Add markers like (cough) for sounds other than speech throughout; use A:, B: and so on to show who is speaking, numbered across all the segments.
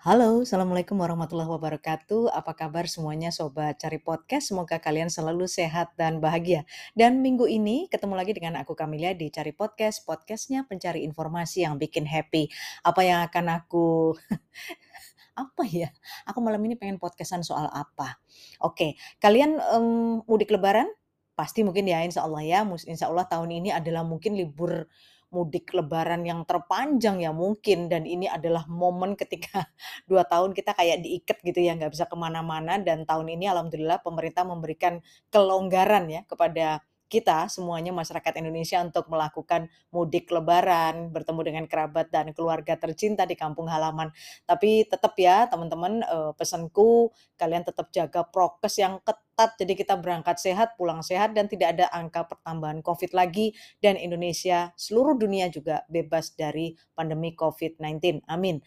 A: Halo, Assalamualaikum warahmatullahi wabarakatuh. Apa kabar semuanya Sobat Cari Podcast? Semoga kalian selalu sehat dan bahagia. Dan minggu ini ketemu lagi dengan aku Kamilia di Cari Podcast. Podcastnya pencari informasi yang bikin happy. Apa yang akan aku... (laughs) apa ya? Aku malam ini pengen podcastan soal apa? Oke, kalian um, mudik lebaran? Pasti mungkin ya, insya Allah ya. Insya Allah tahun ini adalah mungkin libur mudik lebaran yang terpanjang ya mungkin dan ini adalah momen ketika (laughs) dua tahun kita kayak diikat gitu ya nggak bisa ke mana-mana dan tahun ini alhamdulillah pemerintah memberikan kelonggaran ya kepada kita semuanya masyarakat Indonesia untuk melakukan mudik lebaran, bertemu dengan kerabat dan keluarga tercinta di kampung halaman. Tapi tetap ya teman-teman eh, pesanku kalian tetap jaga prokes yang ketat jadi kita berangkat sehat, pulang sehat dan tidak ada angka pertambahan Covid lagi dan Indonesia seluruh dunia juga bebas dari pandemi Covid-19. Amin.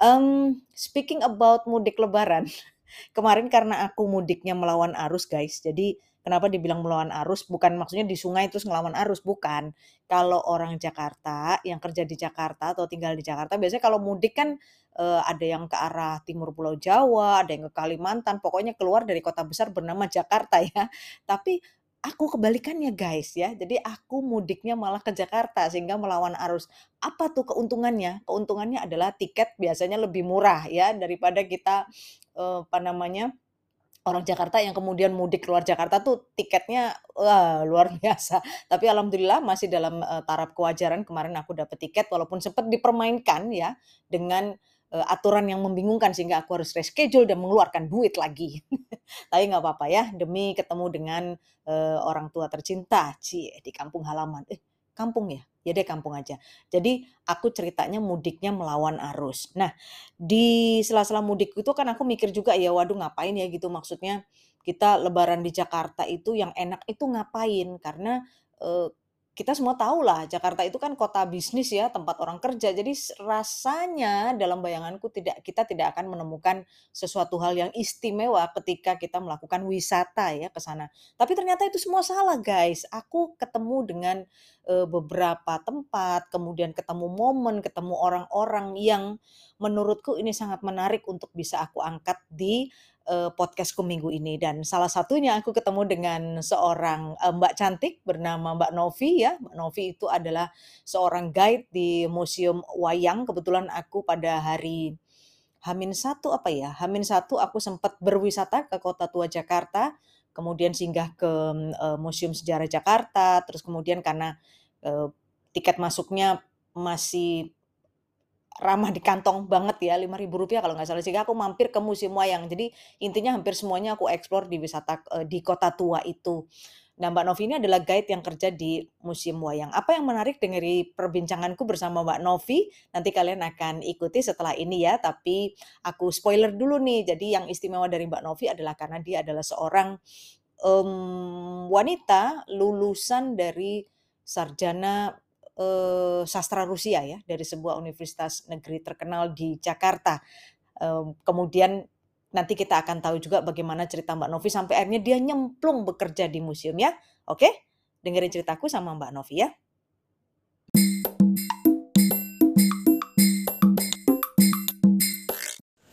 A: Um, speaking about mudik lebaran, (laughs) kemarin karena aku mudiknya melawan arus guys, jadi Kenapa dibilang melawan arus? Bukan maksudnya di sungai terus ngelawan arus, bukan. Kalau orang Jakarta yang kerja di Jakarta atau tinggal di Jakarta, biasanya kalau mudik kan uh, ada yang ke arah timur Pulau Jawa, ada yang ke Kalimantan, pokoknya keluar dari kota besar bernama Jakarta ya. Tapi aku kebalikannya guys ya. Jadi aku mudiknya malah ke Jakarta sehingga melawan arus. Apa tuh keuntungannya? Keuntungannya adalah tiket biasanya lebih murah ya daripada kita uh, apa namanya? Orang Jakarta yang kemudian mudik keluar Jakarta tuh tiketnya, wah luar (laughs) biasa. Tapi alhamdulillah masih dalam, eee, taraf kewajaran kemarin aku dapat tiket walaupun sempat dipermainkan ya dengan, eee, aturan yang membingungkan sehingga aku harus reschedule dan mengeluarkan duit lagi. (laughs) Tapi nggak apa-apa ya demi ketemu dengan, eee, orang tua tercinta, cie di kampung halaman. Eh, kampung ya? Ya deh kampung aja. Jadi aku ceritanya mudiknya melawan arus. Nah, di sela-sela mudik itu kan aku mikir juga ya, waduh ngapain ya gitu maksudnya kita lebaran di Jakarta itu yang enak itu ngapain? Karena, eee, kita semua tahu lah Jakarta itu kan kota bisnis ya, tempat orang kerja. Jadi rasanya dalam bayanganku tidak kita tidak akan menemukan sesuatu hal yang istimewa ketika kita melakukan wisata ya ke sana. Tapi ternyata itu semua salah guys. Aku ketemu dengan, eee, beberapa tempat, kemudian ketemu momen, ketemu orang-orang yang menurutku ini sangat menarik untuk bisa aku angkat di eee, podcast minggu ini dan salah satunya aku ketemu dengan seorang, eee, Mbak cantik bernama Mbak Novi ya. Mbak Novi itu adalah seorang guide di Museum Wayang. Kebetulan aku pada hari Hamin satu apa ya, Hamin satu aku sempat berwisata ke Kota Tua Jakarta, kemudian singgah ke, eee, Museum Sejarah Jakarta, terus kemudian karena, eee, tiket masuknya masih ramah di kantong banget ya, Rp5.000 kalau nggak salah, sehingga aku mampir ke museum wayang. Jadi intinya hampir semuanya aku explore di wisata eee, di kota tua itu. Nah, Mbak Novi ini adalah guide yang kerja di museum wayang. Apa yang menarik dari perbincanganku bersama Mbak Novi, nanti kalian akan ikuti setelah ini ya, tapi aku spoiler dulu nih. Jadi yang istimewa dari Mbak Novi adalah karena dia adalah seorang, mmm, wanita lulusan dari sarjana eee, sastra Rusia ya, dari sebuah universitas negeri terkenal di Jakarta. Mmm, kemudian nanti kita akan tahu juga bagaimana cerita Mbak Novi sampai akhirnya dia nyemplung bekerja di museum ya. Oke? Dengerin ceritaku sama Mbak Novi ya.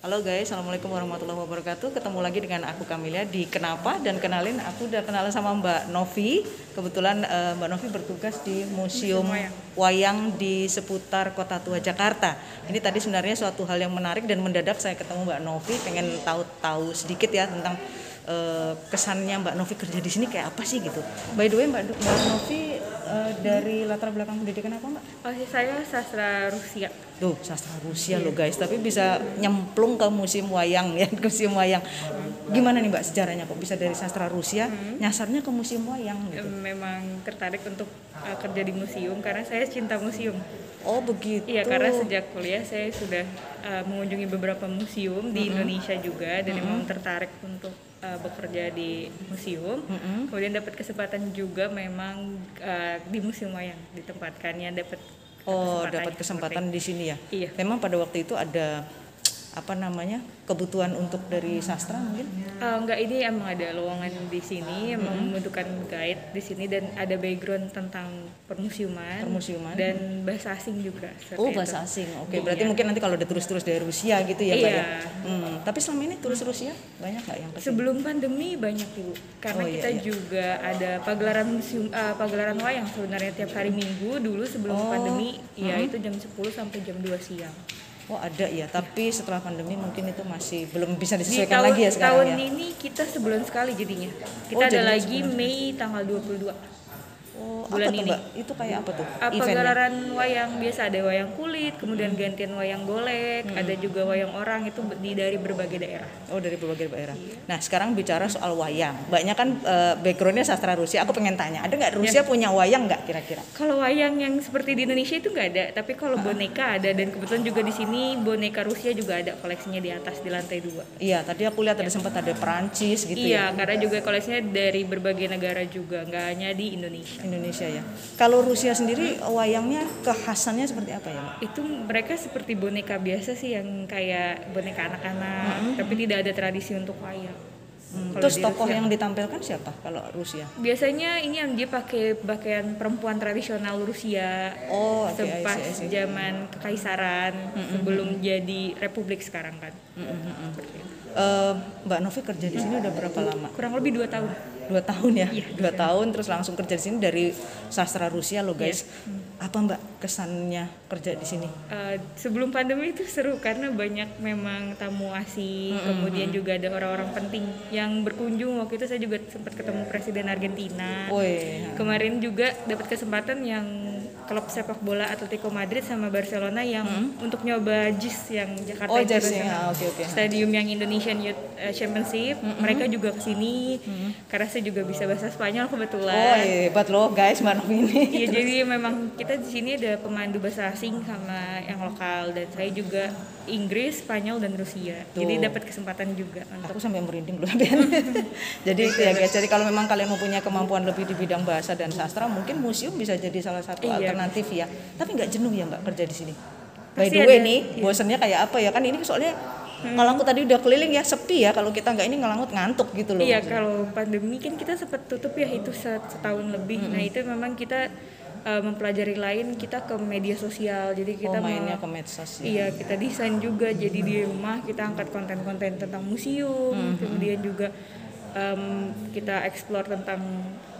A: Halo guys, Assalamualaikum warahmatullahi wabarakatuh. Ketemu lagi dengan aku Kamilia di Kenapa? Dan kenalin, aku udah kenalan sama Mbak Novi. Kebetulan uh, Mbak Novi bertugas di Museum, Wayang. Wayang di seputar Kota Tua Jakarta. Ini tadi sebenarnya suatu hal yang menarik dan mendadak saya ketemu Mbak Novi. Pengen tahu-tahu sedikit ya tentang uh, kesannya Mbak Novi kerja di sini kayak apa sih gitu. By the way Mbak, Mbak Novi uh, dari latar belakang pendidikan apa Mbak?
B: Oh, saya sastra Rusia
A: Tuh, sastra Rusia yeah. loh guys, tapi bisa nyemplung ke musim wayang (laughs) ya, ke musim wayang. Gimana nih Mbak sejarahnya kok bisa dari sastra Rusia hmm. nyasarnya ke musim wayang gitu?
B: Memang tertarik untuk uh, kerja di museum karena saya cinta museum.
A: Oh, begitu.
B: Iya, karena sejak kuliah saya sudah uh, mengunjungi beberapa museum di -hmm. Indonesia juga dan -hmm. memang tertarik untuk uh, bekerja di museum. -hmm. Kemudian dapat kesempatan juga memang uh, di museum wayang ditempatkannya dapat
A: Oh, dapat kesempatan di sini ya.
B: Iya.
A: Memang pada waktu itu ada
C: apa namanya kebutuhan untuk dari sastra mungkin?
B: Uh, enggak ini emang ada lowongan di sini emang mm-hmm. membutuhkan guide di sini dan ada background tentang permusiuman,
C: permusiuman
B: dan bahasa asing juga.
C: Oh bahasa asing, oke okay. Iya. berarti mungkin nanti kalau ada turis-turis dari Rusia gitu ya, ya?
B: iya.
C: Hmm. Tapi selama ini turis Rusia banyak nggak yang
B: ke sini? Sebelum pandemi banyak ibu, karena oh, iya, kita iya. juga ada pagelaran museum, uh, pagelaran wayang sebenarnya tiap hari Minggu dulu sebelum oh. pandemi, ya hmm. itu jam 10 sampai jam 2 siang.
C: Oh ada ya, tapi setelah pandemi mungkin itu masih belum bisa disesuaikan Di tahun, lagi ya sekarang
B: tahun
C: ya.
B: Tahun ini kita sebulan sekali jadinya. Kita oh, ada lagi Mei tanggal 22.
C: Oh, bulan apa tuh, ini. Mbak? Itu kayak apa tuh?
B: Apa gelaran wayang biasa ada wayang kulit, kemudian gantian wayang golek, hmm. ada juga wayang orang itu di dari berbagai daerah.
C: Oh, dari berbagai daerah. Iya. Nah, sekarang bicara soal wayang. Banyak kan uh, backgroundnya sastra Rusia. Aku pengen tanya, ada nggak Rusia ya. punya wayang nggak kira-kira?
B: Kalau wayang yang seperti di Indonesia itu nggak ada, tapi kalau uh. boneka ada dan kebetulan juga di sini boneka Rusia juga ada koleksinya di atas di lantai dua.
C: Iya, tadi aku lihat ada ya. sempat ada Perancis gitu
B: iya, ya. Iya, karena juga koleksinya dari berbagai negara juga, nggak hanya di Indonesia.
C: Indonesia ya. Kalau Rusia sendiri wayangnya kekhasannya seperti apa ya?
B: Itu mereka seperti boneka biasa sih yang kayak boneka anak-anak, mm -hmm. tapi tidak ada tradisi untuk wayang.
C: Hmm. Terus tokoh Rusia. yang ditampilkan siapa kalau Rusia?
B: Biasanya ini yang dia pakai pakaian perempuan tradisional Rusia.
C: Oh,
B: okay, pas zaman kekaisaran mm -hmm. sebelum jadi republik sekarang kan. Mm -hmm.
C: uh, Mbak Novi kerja di sini udah berapa lama?
B: Kurang lebih dua tahun
C: dua tahun ya iya, dua tahun terus langsung kerja di sini dari sastra Rusia loh guys iya. apa mbak kesannya kerja di sini
B: uh, sebelum pandemi itu seru karena banyak memang tamu asing mm-hmm. kemudian juga ada orang-orang penting yang berkunjung waktu itu saya juga sempat ketemu presiden Argentina
C: oh, iya.
B: kemarin juga dapat kesempatan yang klub sepak bola Atletico Madrid sama Barcelona yang hmm. untuk nyoba JIS yang Jakarta
C: oh, JIS ya. okay, okay.
B: Stadium yang Indonesian Youth eh, Championship. Hmm. Mereka juga ke sini hmm. karena saya juga bisa bahasa Spanyol kebetulan.
C: Oh iya, hebat loh guys Mbak ini. (laughs)
B: Iya jadi memang kita di sini ada pemandu bahasa asing sama yang lokal dan saya juga Inggris, Spanyol dan Rusia. Tuh. Jadi dapat kesempatan juga.
C: Untuk... Aku sampai merinding loh. (laughs) jadi ya guys, jadi kalau memang kalian mempunyai kemampuan lebih di bidang bahasa dan sastra, mungkin museum bisa jadi salah satu iya, alternatif ya. Tapi nggak jenuh ya Mbak kerja di sini? By the way nih, iya. bosannya kayak apa ya? Kan ini soalnya hmm. ngalangut tadi udah keliling ya sepi ya kalau kita nggak ini ngalangut ngantuk gitu loh.
B: Iya kalau pandemi kan kita sempat tutup ya itu setahun lebih. Hmm. Nah itu memang kita uh, mempelajari lain kita ke media sosial. Jadi kita
C: oh, mainnya ke medsos.
B: Ya. Iya kita desain juga. Jadi di rumah kita angkat konten-konten tentang museum. Hmm. Kemudian juga um, kita explore tentang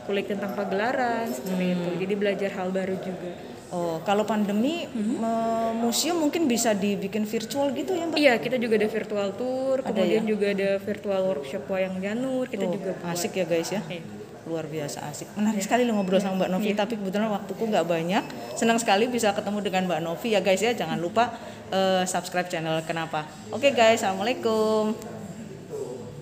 B: kulik tentang pagelaran seperti hmm. itu. Jadi belajar hal baru juga.
C: Oh, kalau pandemi mm-hmm. museum mungkin bisa dibikin virtual gitu ya, Mbak?
B: Iya, kita juga ada virtual tour, ada kemudian ya? juga ada virtual workshop wayang janur, kita oh, juga
C: buat. Asik ya, guys ya. Iya. Luar biasa asik. Menarik sekali lo ngobrol sama Mbak Novi, iya. tapi kebetulan waktuku nggak banyak. Senang sekali bisa ketemu dengan Mbak Novi ya, guys ya. Jangan lupa uh, subscribe channel Kenapa. Oke, okay, guys. Assalamualaikum.